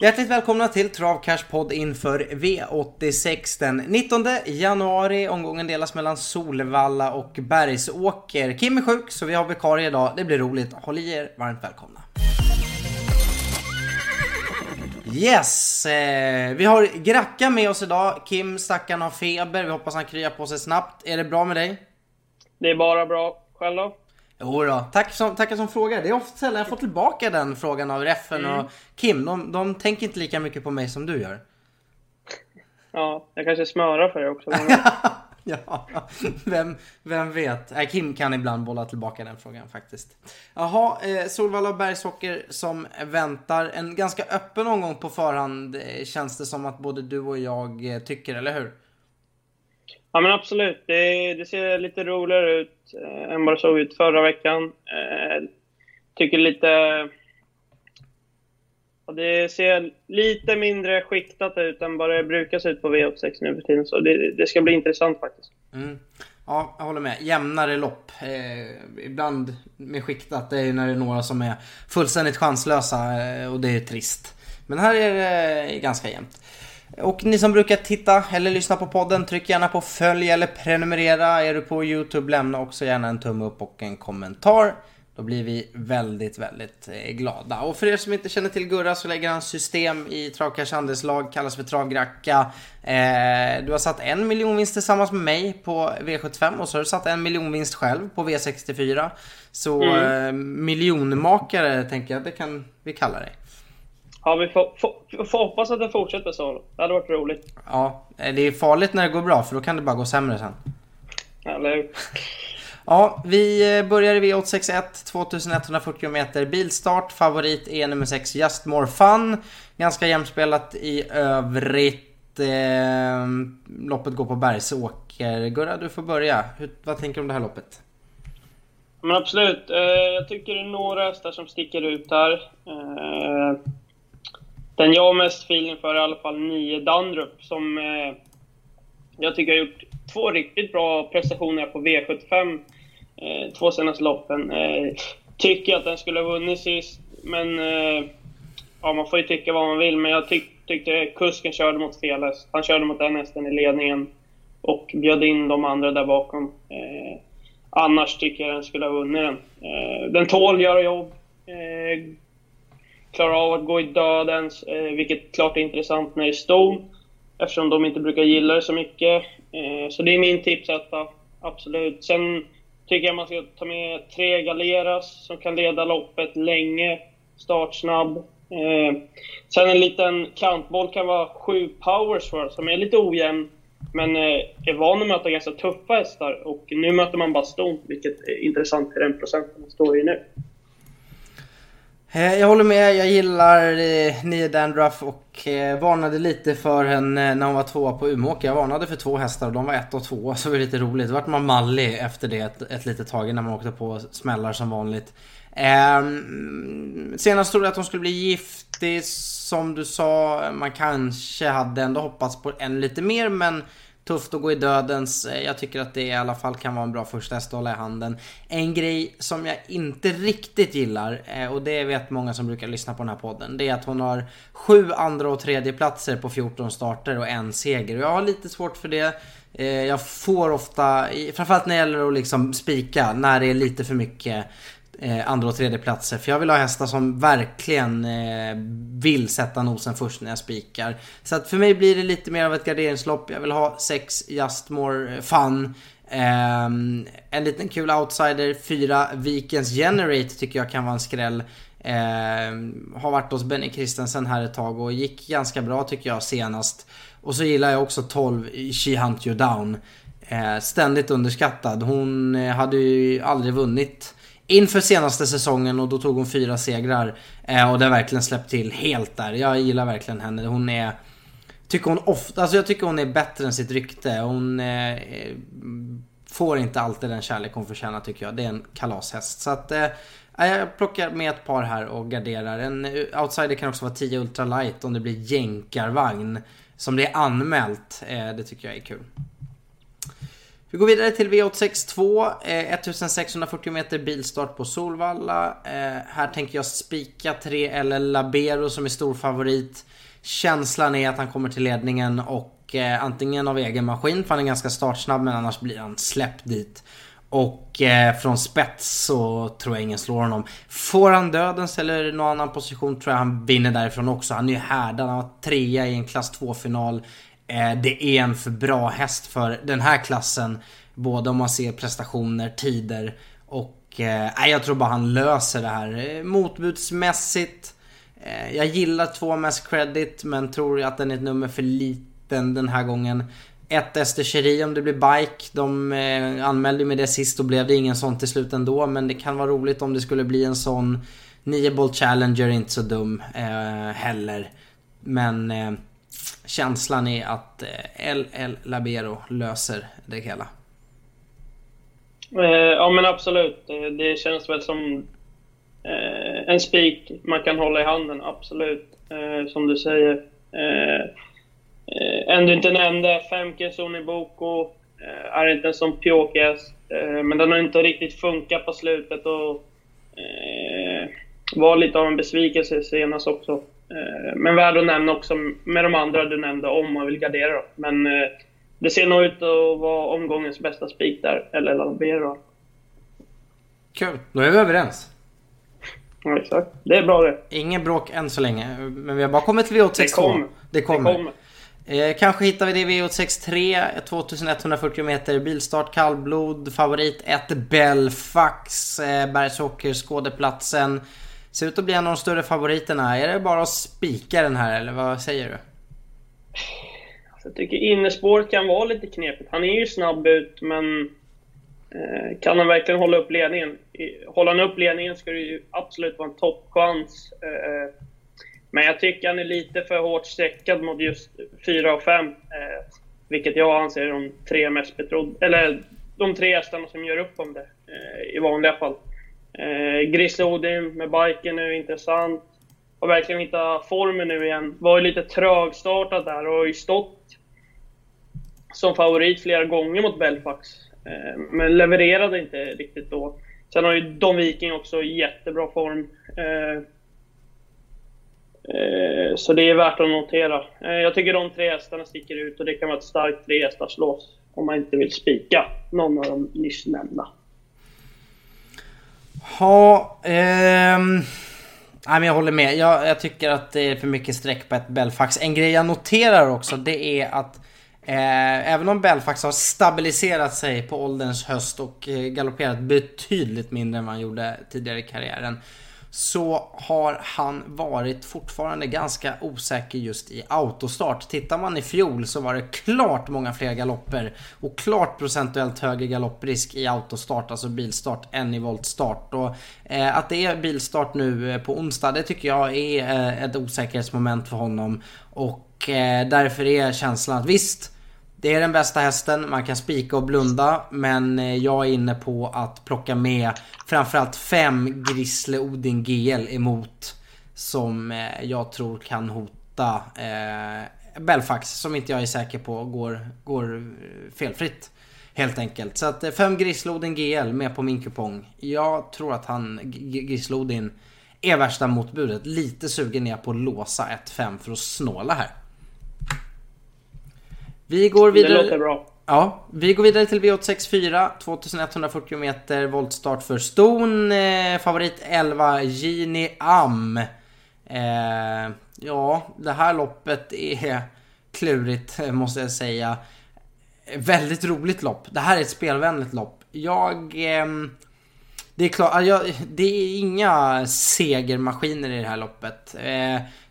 Hjärtligt välkomna till Travcash podd inför V86 den 19 januari. Omgången delas mellan Solvalla och Bergsåker. Kim är sjuk så vi har vikarie idag. Det blir roligt. Håll i er varmt välkomna. Yes! Eh, vi har Gracka med oss idag. Kim stackarn, har feber. Vi hoppas han kryar på sig snabbt. Är det bra med dig? Det är bara bra. Själv då? Jo då. Tack som, tackar som frågar. Det är ofta sällan jag får tillbaka den frågan av Reffen mm. och Kim. De, de tänker inte lika mycket på mig som du gör. Ja, jag kanske smörar för det också. ja, vem, vem vet? Äh, Kim kan ibland bolla tillbaka den frågan faktiskt. Jaha, eh, Solvalla och Bergsåker som väntar. En ganska öppen omgång på förhand eh, känns det som att både du och jag eh, tycker, eller hur? Ja men absolut, det, det ser lite roligare ut eh, än vad det såg ut förra veckan. Eh, tycker lite... Ja, det ser lite mindre skiktat ut än vad det brukar se ut på V86 nu för tiden. Så det, det ska bli intressant faktiskt. Mm. Ja, jag håller med. Jämnare lopp. Eh, ibland med skiktat, det är när det är några som är fullständigt chanslösa eh, och det är trist. Men här är det eh, ganska jämnt. Och ni som brukar titta eller lyssna på podden, tryck gärna på följ eller prenumerera. Är du på YouTube, lämna också gärna en tumme upp och en kommentar. Då blir vi väldigt, väldigt eh, glada. Och för er som inte känner till Gurra så lägger han system i Travcash andelslag, kallas för Travgracka. Eh, du har satt en miljonvinst tillsammans med mig på V75 och så har du satt en miljonvinst själv på V64. Så mm. eh, miljonmakare tänker jag, det kan vi kalla dig. Ja, vi får, får, får hoppas att det fortsätter så. Det hade varit roligt. Ja, det är farligt när det går bra för då kan det bara gå sämre sen. Eller hur? Ja, vi börjar i V861, 2140 meter bilstart. Favorit är nummer 6, Just More Fun. Ganska jämspelat i övrigt. Eh, loppet går på Bergsåker. Gurra, du får börja. Hur, vad tänker du om det här loppet? Men absolut. Eh, jag tycker det är några hästar som sticker ut här. Eh, den jag har mest feeling för är i alla fall 9 Dandrup som eh, jag tycker har gjort två riktigt bra prestationer på V75 eh, två senaste loppen. Eh, tycker att den skulle ha vunnit sist, men eh, ja, man får ju tycka vad man vill. Men jag tyck, tyckte kusken körde mot fel häst. Han körde mot den hästen i ledningen och bjöd in de andra där bakom. Eh, annars tycker jag den skulle ha vunnit den. Eh, den tål göra jobb. Eh, klarar av att gå i dödens, eh, vilket klart är intressant när det är ston, eftersom de inte brukar gilla det så mycket. Eh, så det är min tipsetta, absolut. Sen tycker jag man ska ta med tre Galeras som kan leda loppet länge, startsnabb. Eh, sen en liten kantboll kan vara sju Powers för, som är lite ojämn, men eh, är van att möta ganska tuffa hästar. Och nu möter man bara ston, vilket är intressant i den procenten man står i nu. Eh, jag håller med, jag gillar eh, Nia Dandruff och eh, varnade lite för henne eh, när hon var tvåa på Umeåker. Jag varnade för två hästar och de var ett och två, så det var lite roligt. Då vart man mallig efter det ett, ett litet tag när man åkte på smällar som vanligt. Eh, senast trodde jag att hon skulle bli giftig, som du sa. Man kanske hade ändå hoppats på en lite mer, men Tufft att gå i dödens. Eh, jag tycker att det i alla fall kan vara en bra första häst att hålla i handen. En grej som jag inte riktigt gillar, eh, och det vet många som brukar lyssna på den här podden, det är att hon har sju andra och tredje platser på 14 starter och en seger. Och jag har lite svårt för det. Eh, jag får ofta, framförallt när det gäller att liksom spika, när det är lite för mycket eh, andra och tredje platser. För jag vill ha hästar som verkligen eh, vill sätta nosen först när jag spikar. Så att för mig blir det lite mer av ett garderingslopp. Jag vill ha sex Just More eh, Fun. Eh, en liten kul outsider, fyra Vikens Generate tycker jag kan vara en skräll. Eh, har varit hos Benny Christensen här ett tag och gick ganska bra tycker jag senast. Och så gillar jag också 12 She Hunt You Down. Eh, ständigt underskattad. Hon eh, hade ju aldrig vunnit inför senaste säsongen och då tog hon fyra segrar. Eh, och det har verkligen släppt till helt där. Jag gillar verkligen henne. Hon är... Tycker hon ofta, alltså jag tycker hon är bättre än sitt rykte. Hon eh, får inte alltid den kärlek hon förtjänar tycker jag. Det är en kalashäst. Så att eh, jag plockar med ett par här och garderar. En eh, outsider kan också vara 10 ultralight om det blir jänkarvagn. Som det är anmält. Eh, det tycker jag är kul. Vi går vidare till V862, eh, 1640 meter bilstart på Solvalla. Eh, här tänker jag spika 3 eller Labero som är stor favorit. Känslan är att han kommer till ledningen och eh, antingen av egen maskin, för han är ganska startsnabb, men annars blir han släppt dit. Och eh, från spets så tror jag ingen slår honom. Får han dödens eller någon annan position tror jag han vinner därifrån också. Han är ju härdad, han var trea i en klass 2-final. Eh, det är en för bra häst för den här klassen. Både om man ser prestationer, tider och eh, jag tror bara han löser det här. Eh, motbudsmässigt. Eh, jag gillar två mest credit men tror att den är ett nummer för liten den här gången. Ett Ester om det blir bike. De eh, anmälde med det sist och blev det ingen sån till slut ändå. Men det kan vara roligt om det skulle bli en sån. 9 Bolt Challenger är inte så dum eh, heller. Men eh, känslan är att eh, LL Labero löser det hela. Eh, ja men absolut. Eh, det känns väl som en spik man kan hålla i handen, absolut. Som du säger. En du inte nämnde, Femke Oniboko är inte en sån pjåkig Men den har inte riktigt funkat på slutet och var lite av en besvikelse senast också. Eh, men värd att nämna också med de andra du nämnde om man vill gardera. Då. Men eh, det ser nog ut att vara omgångens bästa spik där, eller Lambero. Kul, då är vi överens. Ja, exakt. Det är bra det. Ingen bråk än så länge, men vi har bara kommit till V862. Det kommer. Det kommer. Det kommer. Eh, kanske hittar vi det i V863, 2140 meter bilstart, kallblod, favorit 1 Belfax, eh, Bergsåker, Skådeplatsen. Ser ut att bli en av de större favoriterna. Är det bara att spika den här eller vad säger du? Alltså, jag tycker innerspåret kan vara lite knepigt. Han är ju snabb ut men eh, kan han verkligen hålla upp ledningen? Håller han upp ledningen ska det ju absolut vara en toppchans. Eh, men jag tycker han är lite för hårt sträckad mot just 4 och 5. Eh, vilket jag anser är de tre mest betrodda, eller de tre hästarna som gör upp om det eh, i vanliga fall. Eh, Grizzly Odin med biken nu, intressant. Har verkligen hittat formen nu igen. Var ju lite trögstartad där och har ju stått som favorit flera gånger mot Belfax. Eh, men levererade inte riktigt då. Sen har ju Don Viking också jättebra form. Eh, eh så det är värt att notera. Eh, jag tycker de tre hästarna sticker ut och det kan vara ett starkt tre hästars om man inte vill spika någon av de nyss nämnda. Ja, ehm... Nej, men jag håller med. Jag, jag, tycker att det är för mycket streck på ett Belfax. En grej jag noterar också det är att eh, även om Belfax har stabiliserat sig på ålderns höst och eh, galopperat betydligt mindre än vad han gjorde tidigare i karriären så har han varit fortfarande ganska osäker just i autostart. Tittar man i fjol så var det klart många fler galopper och klart procentuellt högre galopprisk i autostart, alltså bilstart, än i voltstart. Och, eh, att det är bilstart nu eh, på onsdag, det tycker jag är eh, ett osäkerhetsmoment för honom. Och eh, därför är känslan att visst, det är den bästa hästen, man kan spika och blunda. Men eh, jag är inne på att plocka med framförallt fem Grisle Odin GL emot. Som eh, jag tror kan hota eh, Belfax som inte jag är säker på går, går eh, felfritt. Helt enkelt. Så att fem Grislodin GL med på min kupong. Jag tror att han, Grislodin, är värsta motbudet. Lite sugen är jag på att låsa 1-5 för att snåla här. Vi går vidare. Det låter bra. Ja, vi går vidare till V864. 2140 meter voltstart för ston. Eh, favorit 11, Gini Am. Eh, ja, det här loppet är klurigt måste jag säga. Väldigt roligt lopp. Det här är ett spelvänligt lopp. Jag... Eh, det är klart, jag, det är inga segermaskiner i det här loppet.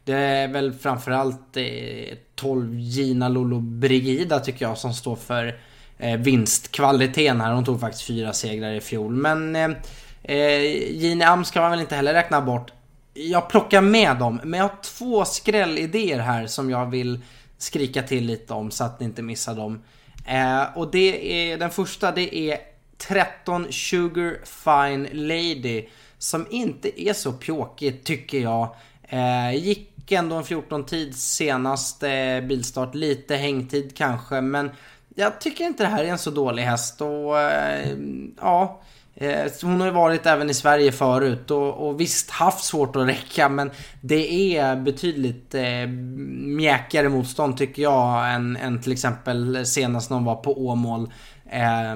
Det är väl framförallt eh, 12 Gina Lolo Brigida tycker jag som står för eh, vinstkvaliteten här. Hon tog faktiskt fyra segrar i fjol. Men eh, eh, Gini Am ska man väl inte heller räkna bort. Jag plockar med dem, men jag har två skrällidéer här som jag vill skrika till lite om så att ni inte missar dem. Eh, och det är, den första det är 13 Sugar Fine Lady. Som inte är så pjåkigt tycker jag. Eh, gick ändå en 14 tid senaste bilstart. Lite hängtid kanske men jag tycker inte det här är en så dålig häst och eh, ja. Eh, hon har ju varit även i Sverige förut och, och visst haft svårt att räcka men det är betydligt eh, mjäkigare motstånd tycker jag än, än till exempel senast när hon var på Åmål. Eh,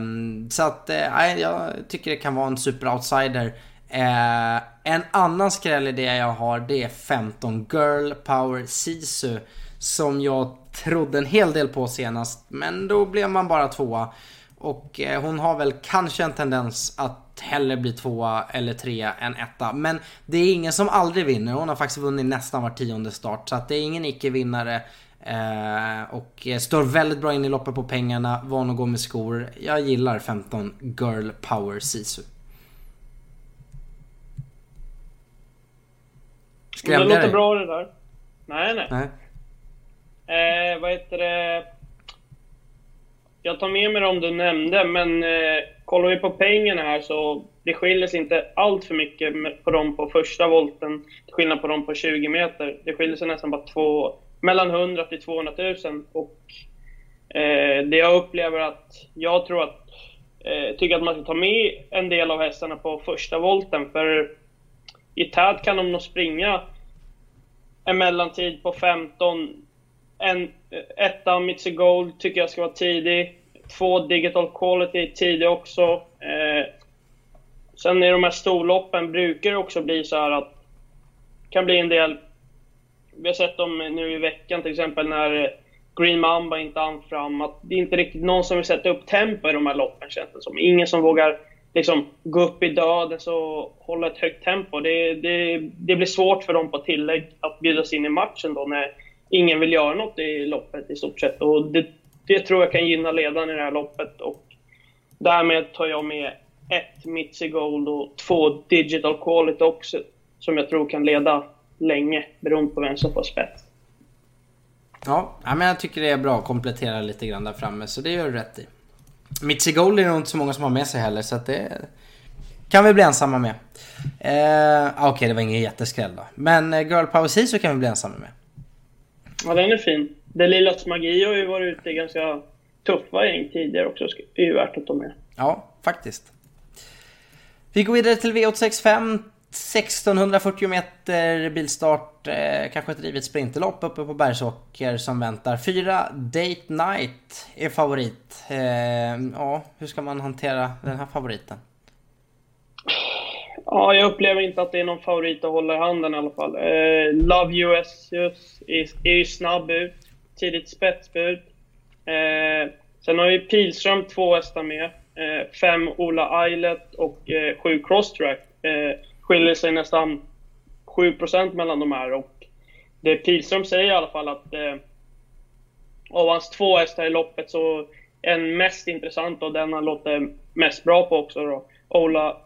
så att eh, jag tycker det kan vara en super outsider. Eh, en annan skrällidé jag har det är 15 Girl Power Sisu. Som jag trodde en hel del på senast men då blev man bara tvåa. Och eh, hon har väl kanske en tendens att hellre bli tvåa eller trea än etta. Men det är ingen som aldrig vinner. Hon har faktiskt vunnit nästan var tionde start. Så att det är ingen icke-vinnare. Eh, och eh, står väldigt bra in i loppet på pengarna. Van att gå med skor. Jag gillar 15 Girl Power Sisu. Skrämde Det låter dig? bra det där. Nej, nej. nej. Eh, vad heter det? Jag tar med mig dem du nämnde, men eh, kollar vi på pengarna här så det skiljer sig inte allt för mycket på dem på första volten, till skillnad på dem på 20 meter. Det skiljer sig nästan bara två, mellan 100 till 200 000. Och eh, det jag upplever att, jag tror att, eh, tycker att man ska ta med en del av hästarna på första volten, för i tät kan de nog springa en mellantid på 15 en etta, Mitzi Gold, tycker jag ska vara tidig. Två Digital Quality tidig också. Eh, sen i de här storloppen brukar det också bli så här att kan bli en del... Vi har sett dem nu i veckan till exempel när Green Mamba inte hann fram. Att det är inte riktigt någon som vill sätta upp tempo i de här loppen känns det som. Ingen som vågar liksom gå upp i döden och alltså, hålla ett högt tempo. Det, det, det blir svårt för dem på tillägg att bjudas in i matchen då när ingen vill göra något i loppet i stort sett. Och det, det tror jag kan gynna ledaren i det här loppet. Och därmed tar jag med ett Mitzi Gold och två Digital Quality också, som jag tror kan leda länge, beroende på vem som får spets. Ja, men jag tycker det är bra att komplettera lite grann där framme, så det gör du rätt i. Mitzi Gold är nog inte så många som har med sig heller, så att det kan vi bli ensamma med. Eh, Okej, okay, det var ingen jätteskräll då. Men eh, Girl Power så kan vi bli ensamma med. Ja, den är fin. Det Lilas Magi har ju varit ute i ganska tuffa gäng tidigare också. Det är ju värt att ta med. Ja, faktiskt. Vi går vidare till V865. 1640 meter bilstart, eh, kanske ett rivet sprinterlopp uppe på Bergsåker som väntar. Fyra Date Night är favorit. Eh, ja, hur ska man hantera den här favoriten? Ja, jag upplever inte att det är någon favorit att hålla i handen i alla fall. Eh, Love US just är, är ju snabb ut. Tidigt spetsbud. Eh, sen har ju Pilström två hästar med. Eh, fem Ola Islet och eh, sju Crosstrack. Eh, skiljer sig nästan 7% mellan de här. Och det Pilström säger i alla fall att eh, av hans två hästar i loppet så en mest intressant och den han låter mest bra på också då, Ola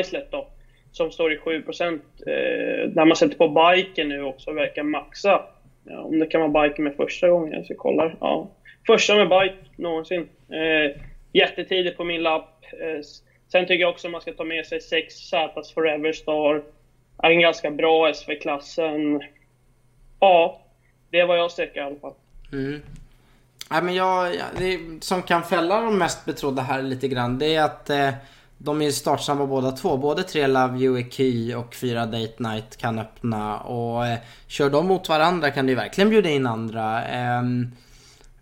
Islet då, som står i 7 eh, När man sätter på biken nu också verkar maxa. Ja, om det kan vara biken med första gången, jag ska kolla. Ja. Första med bike någonsin. Eh, jättetidigt på min lapp. Eh, sen tycker jag också man ska ta med sig 6 Z's Forever Star. Är en ganska bra SV-klassen. Ja, det är vad jag söker i alla fall. Mm. Ja, men jag, det som kan fälla de mest betrodda här lite grann, det är att eh, de är startsamma båda två. Både 3 Love You Key och 4 Date Night kan öppna. Och eh, kör de mot varandra kan du verkligen bjuda in andra. Eh,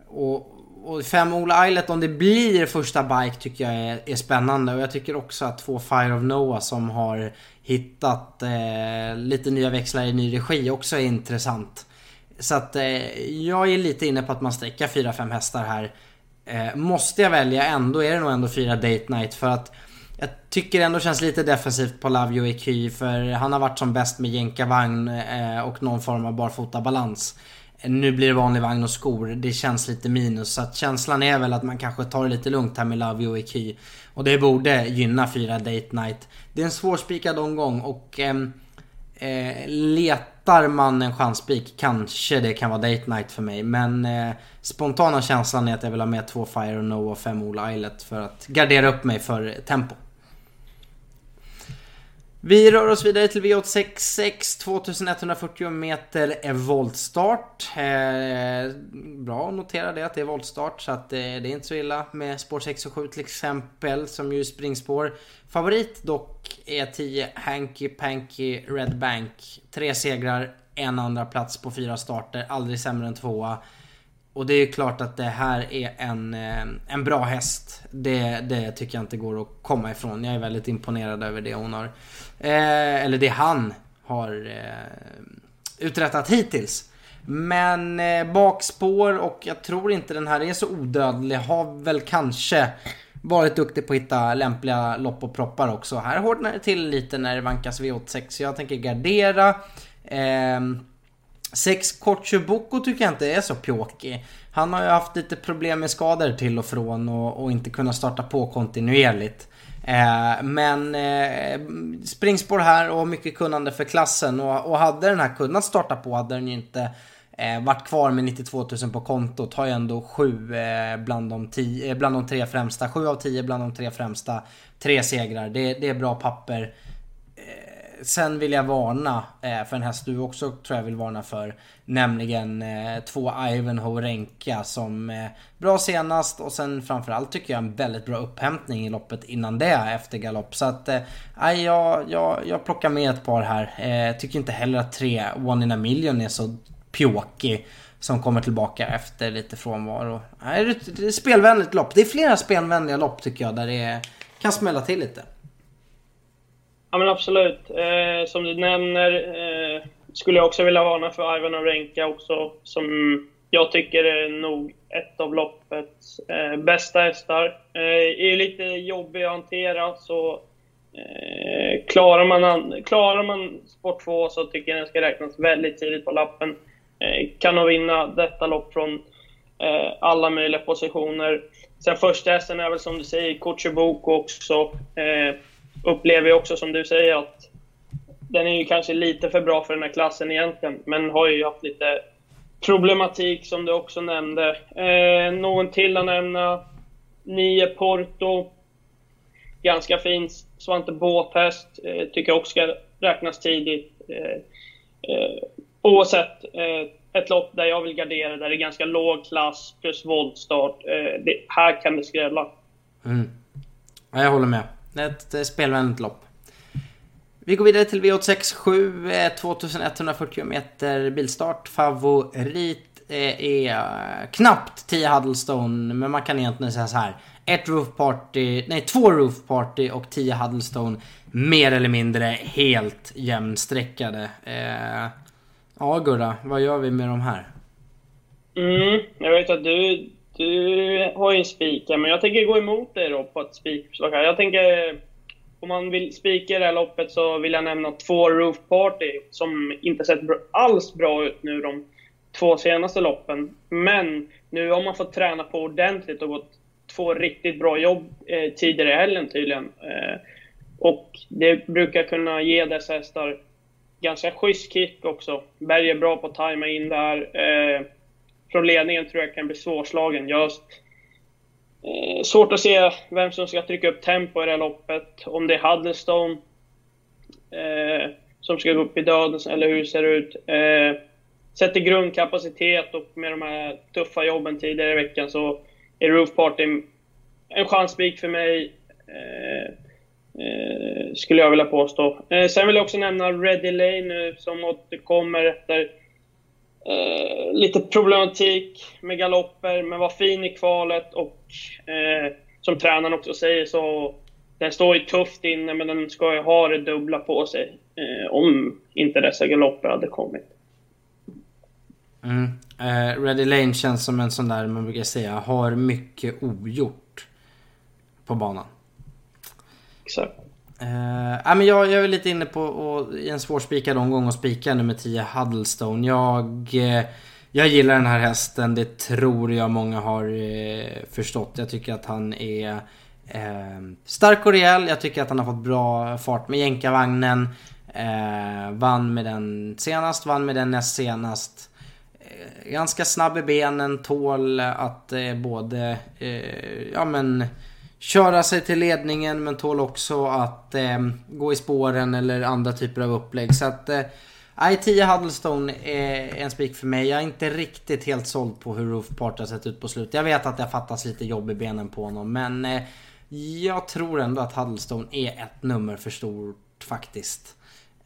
och, och fem Ola Islet, om det blir första bike tycker jag är, är, spännande. Och jag tycker också att två Fire of Noah som har hittat eh, lite nya växlar i ny regi också är intressant. Så att eh, jag är lite inne på att man sträcker 4-5 hästar här. Eh, måste jag välja ändå är det nog ändå fyra Date Night för att jag tycker ändå känns lite defensivt på Lavio EQ för han har varit som bäst med jänkarvagn eh, och någon form av barfotabalans. Nu blir det vanlig vagn och skor. Det känns lite minus. Så att känslan är väl att man kanske tar det lite lugnt här med Lavio EQ. Och det borde gynna fyra Date Night. Det är en svårspikad omgång och ehm, eh, letar man en chanspik kanske det kan vara Date Night för mig. Men eh, spontana känslan är att jag vill ha med två Fire och No och fem Ola Islet för att gardera upp mig för tempo. Vi rör oss vidare till V866 2140 meter voltstart. Eh, bra att notera det att det är voltstart så att eh, det är inte så illa med spår 6 och 7 till exempel som ju springspår. Favorit dock är 10 Hanky Panky Red Bank. Tre segrar, en andra plats på fyra starter, aldrig sämre än tvåa. Och det är ju klart att det här är en, eh, en bra häst. Det, det tycker jag inte går att komma ifrån. Jag är väldigt imponerad över det hon har... Eh, eller det han har eh, uträttat hittills. Men eh, bakspår och jag tror inte den här är så odödlig. Har väl kanske varit duktig på att hitta lämpliga lopp och proppar också. Här hårdnar det till lite när det vankas V86. Jag tänker gardera. Eh, Sex Kotjuboko tycker jag inte är så pjåkig. Han har ju haft lite problem med skador till och från och, och inte kunnat starta på kontinuerligt. Eh, men eh, springspår här och mycket kunnande för klassen och, och hade den här kunnat starta på hade den ju inte eh, varit kvar med 92 000 på kontot. Har ju ändå sju eh, bland, de tio, eh, bland de tre främsta. Sju av tio bland de tre främsta. Tre segrar, det, det är bra papper eh, sen vill jag varna eh, för en häst du också tror jag vill varna för. Nämligen eh, två Ivanhoe Renka som eh, bra senast och sen framförallt tycker jag en väldigt bra upphämtning i loppet innan det efter galopp. Så att eh, jag, jag, jag plockar med ett par här. Eh, tycker inte heller att tre One in a Million är så pjåkig som kommer tillbaka efter lite frånvaro. Det är ett spelvänligt lopp. Det är flera spelvänliga lopp tycker jag där det kan smälla till lite. Ja men absolut. Eh, som du nämner eh, skulle jag också vilja varna för Ivan Renka också, som jag tycker är nog ett av loppets eh, bästa hästar. Eh, är lite jobbig att hantera, så eh, klarar, man, klarar man sport 2 så tycker jag den ska räknas väldigt tidigt på lappen. Eh, kan nog vinna detta lopp från eh, alla möjliga positioner. Sen första hästen är väl som du säger, Kutjeboko också. Eh, Upplever jag också som du säger att den är ju kanske lite för bra för den här klassen egentligen, men har ju haft lite problematik som du också nämnde. Eh, någon till att nämna. Nio Porto. Ganska fin Svante Båthäst. Eh, tycker jag också ska räknas tidigt. Eh, eh, oavsett, eh, ett lopp där jag vill gardera, där det är ganska låg klass plus voltstart. Eh, det, här kan det skrälla. Mm. Ja, jag håller med. Ett eh, spelvänligt lopp. Vi går vidare till V867, 2140 eh, meter bilstart. Favorit eh, är knappt 10 Huddlestone, men man kan egentligen säga så här. Ett Roof Party, nej två Roof Party och 10 Huddlestone mer eller mindre helt jämnsträckade. Eh, ja Gurra, vad gör vi med de här? Mm, jag vet att du du har ju en spika, men jag tänker gå emot dig då på ett spikförslag här. Jag tänker, om man vill spika det här loppet så vill jag nämna två Roof Party som inte sett alls bra ut nu de två senaste loppen. Men nu har man fått träna på ordentligt och gått två riktigt bra jobb eh, tidigare i helgen tydligen. Eh, och det brukar kunna ge dessa hästar ganska schysst kick också. Berg är bra på att tajma in där. Eh, från ledningen tror jag kan bli svårslagen. Jag eh, svårt att se vem som ska trycka upp tempo i det här loppet. Om det är Huddlestone eh, som ska gå upp i döden, eller hur det ser ut. Eh, sett till grundkapacitet och med de här tuffa jobben tidigare i veckan så är Roof Party en chansspik för mig. Eh, eh, skulle jag vilja påstå. Eh, sen vill jag också nämna Ready Lane nu som återkommer efter Eh, lite problematik med galopper, men var fin i kvalet och eh, som tränaren också säger så den står ju tufft inne, men den ska ju ha det dubbla på sig eh, om inte dessa galopper hade kommit. Mm. Eh, Ready Lane känns som en sån där man brukar säga har mycket ogjort på banan. Exakt. Uh, men jag, jag är lite inne på och, i en svårspikad omgång och spika nummer 10 Huddlestone. Jag, uh, jag gillar den här hästen. Det tror jag många har uh, förstått. Jag tycker att han är uh, stark och rejäl. Jag tycker att han har fått bra fart med jänkarvagnen. vann med den senast, vann med den näst senast. ganska snabb i benen, tål att både ja men köra sig till ledningen men tål också att eh, gå i spåren eller andra typer av upplägg. Så att eh, I10 Huddlestone är en spik för mig. Jag är inte riktigt helt såld på hur Roof Party har sett ut på slutet. Jag vet att det fattas lite jobb i benen på honom men eh, jag tror ändå att Huddlestone är ett nummer för stort faktiskt.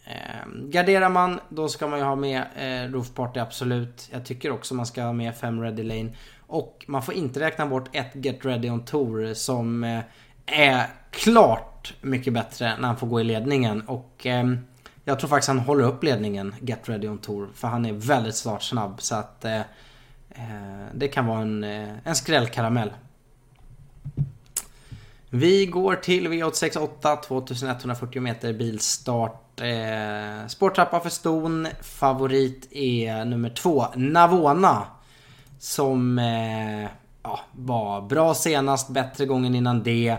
Eh, garderar man då ska man ju ha med eh, Roof Party absolut. Jag tycker också man ska ha med 5 Ready Lane. Och man får inte räkna bort ett Get Ready On Tour som eh, är klart mycket bättre när han får gå i ledningen. Och eh, jag tror faktiskt han håller upp ledningen Get Ready On Tour. För han är väldigt startsnabb. Så att eh, eh, det kan vara en, eh, en skrällkaramell. Vi går till V868 2140 meter bilstart. Eh, spårtrappa för ston. Favorit är nummer två, Navona. Som eh, ja, var bra senast, bättre gången innan det. Eh,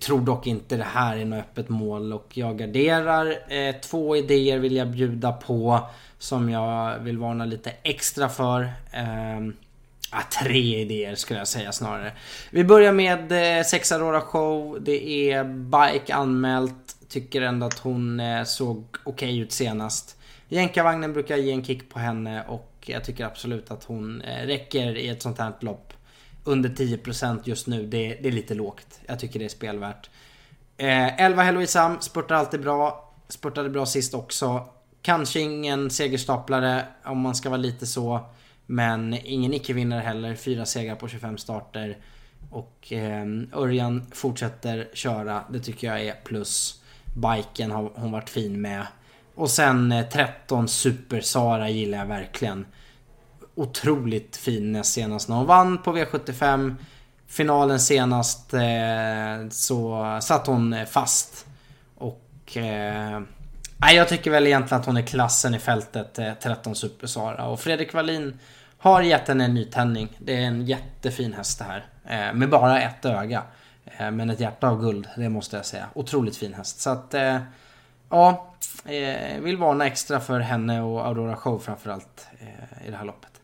tror dock inte det här är något öppet mål och jag garderar. Eh, två idéer vill jag bjuda på som jag vill varna lite extra för. Eh, Ja, tre idéer skulle jag säga snarare. Vi börjar med eh, Sex Aurora Show. Det är Bike anmält. Tycker ändå att hon eh, såg okej okay ut senast. Jänkarvagnen brukar ge en kick på henne och jag tycker absolut att hon eh, räcker i ett sånt här lopp. Under 10% just nu, det, det, är lite lågt. Jag tycker det är spelvärt. Eh, 11 Heloisam spurtar alltid bra. Spurtade bra sist också. Kanske ingen segerstaplare om man ska vara lite så. Men ingen icke-vinnare heller. Fyra segrar på 25 starter. Och eh, Örjan fortsätter köra. Det tycker jag är plus. Biken har hon varit fin med. Och sen eh, 13 Super-Sara gillar jag verkligen. Otroligt fin näst senast när hon vann på V75. Finalen senast eh, så satt hon eh, fast. Och... Eh, Nej, jag tycker väl egentligen att hon är klassen i fältet, 13 eh, Super-Sara. Och Fredrik Wallin har gett henne en nytändning. Det är en jättefin häst det här. Eh, med bara ett öga. Eh, men ett hjärta av guld, det måste jag säga. Otroligt fin häst. Så att, eh, ja. Eh, vill varna extra för henne och Aurora Show framförallt eh, i det här loppet.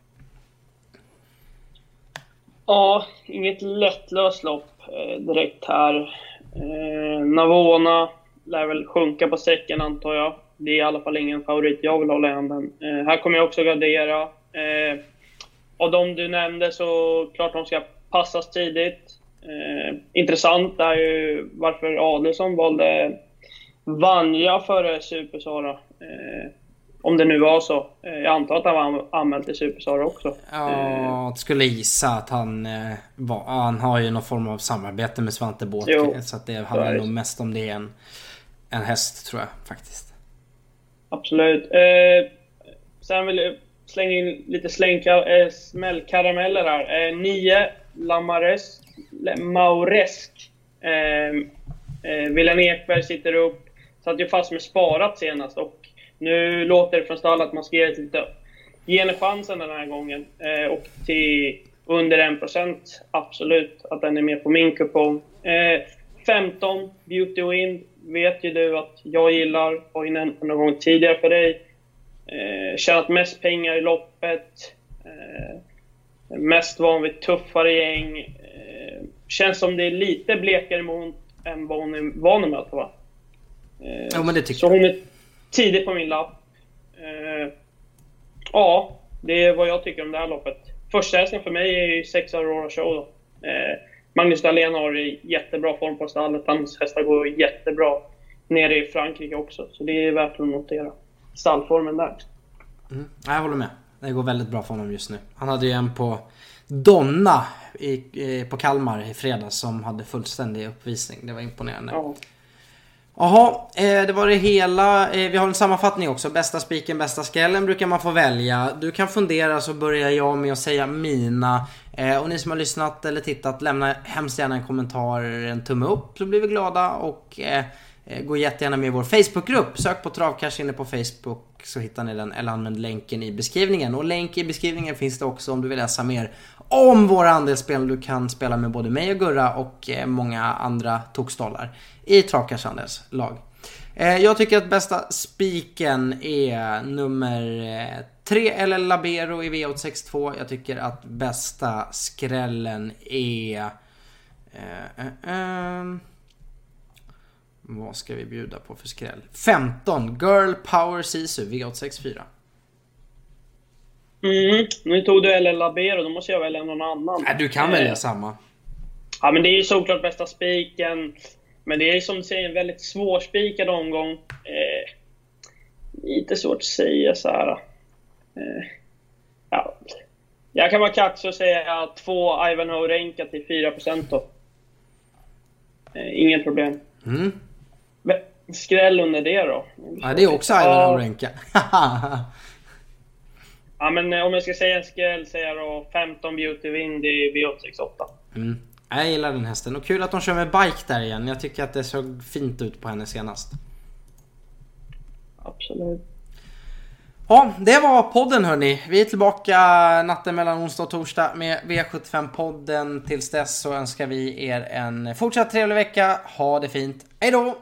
Ja, inget lättlöst lopp eh, direkt här. Eh, Navona lär väl sjunka på säcken antar jag. Det är i alla fall ingen favorit jag vill hålla i handen. Eh, här kommer jag också gardera. Eh, av de du nämnde så klart de ska passas tidigt. Eh, intressant är ju varför Adelsson valde Vanja före Supersara. Eh, om det nu var så. Eh, jag antar att han var anmäld till Supersara också. Ja, jag skulle gissa att han eh, var, Han har ju någon form av samarbete med Svante Båth. Så att det handlar nog mest om det än en häst tror jag faktiskt. Absolut. Eh, sen vill jag slänga in lite slänkar, eh, smällkarameller här. Eh, nio, Lamares, Mauresk. Eh, eh, William Ekberg sitter upp. Satt ju fast med sparat senast och nu låter det från stall att man ska ge, lite, ge henne chansen den här gången. Eh, och till under 1% absolut att den är med på min kupong. Eh, 15, Beauty Wind vet ju du att jag gillar. Ju nämnt någon gång tidigare för dig. Eh, tjänat mest pengar i loppet. Eh, mest van vid tuffare gäng. Eh, känns som det är lite blekare mot än vad hon är van att möta va? Eh, ja men det tycker Så hon är tidig på min lapp. Eh, ja, det är vad jag tycker om det här loppet. Första hästen för mig är ju 6 Aurora Show då. Eh, Magnus Dahlén har i jättebra form på stallet. Hans hästar går jättebra nere i Frankrike också. Så det är värt att notera stallformen där. Mm, jag håller med. Det går väldigt bra för honom just nu. Han hade ju en på Donna i, på Kalmar i fredags som hade fullständig uppvisning. Det var imponerande. Ja. Jaha, eh, det var det hela. Eh, vi har en sammanfattning också. Bästa spiken, bästa skrällen brukar man få välja. Du kan fundera så börjar jag med att säga mina. Eh, och ni som har lyssnat eller tittat, lämna hemskt gärna en kommentar, en tumme upp så blir vi glada. Och Eh, gå jättegärna med i vår Facebookgrupp. Sök på Travcash inne på Facebook så hittar ni den eller använd länken i beskrivningen. Och länk i beskrivningen finns det också om du vill läsa mer om våra andelsspel. Du kan spela med både mig och Gurra och eh, många andra tokstollar i Travcash andelslag. Eh, jag tycker att bästa spiken är nummer 3 eller Labero i V862. Jag tycker att bästa skrällen är Uh, uh, uh. Vad ska vi bjuda på för skräll? 15 Girl Power Sisu V864. Mm, nu tog du LL Labero, då måste jag välja någon annan. Nej, du kan välja samma. Ja, men det är ju såklart bästa spiken. Men det är som du säger en väldigt svårspikad omgång. Eh, lite svårt att säga så här. Eh, ja. Jag kan vara kaxig och säga två Ivanhoe Renka till 4% då. Eh, inget problem. Mm. Skräll under det då? Ja, det är också Ivanhoe Renka. ja, men eh, om jag ska säga en skräll säger jag då 15 Beauty Windy V868. Mm. Jag gillar den hästen och kul att de kör med bike där igen. Jag tycker att det såg fint ut på henne senast. Absolut. Ja, det var podden hörni. Vi är tillbaka natten mellan onsdag och torsdag med V75-podden. Tills dess så önskar vi er en fortsatt trevlig vecka. Ha det fint. Hej då!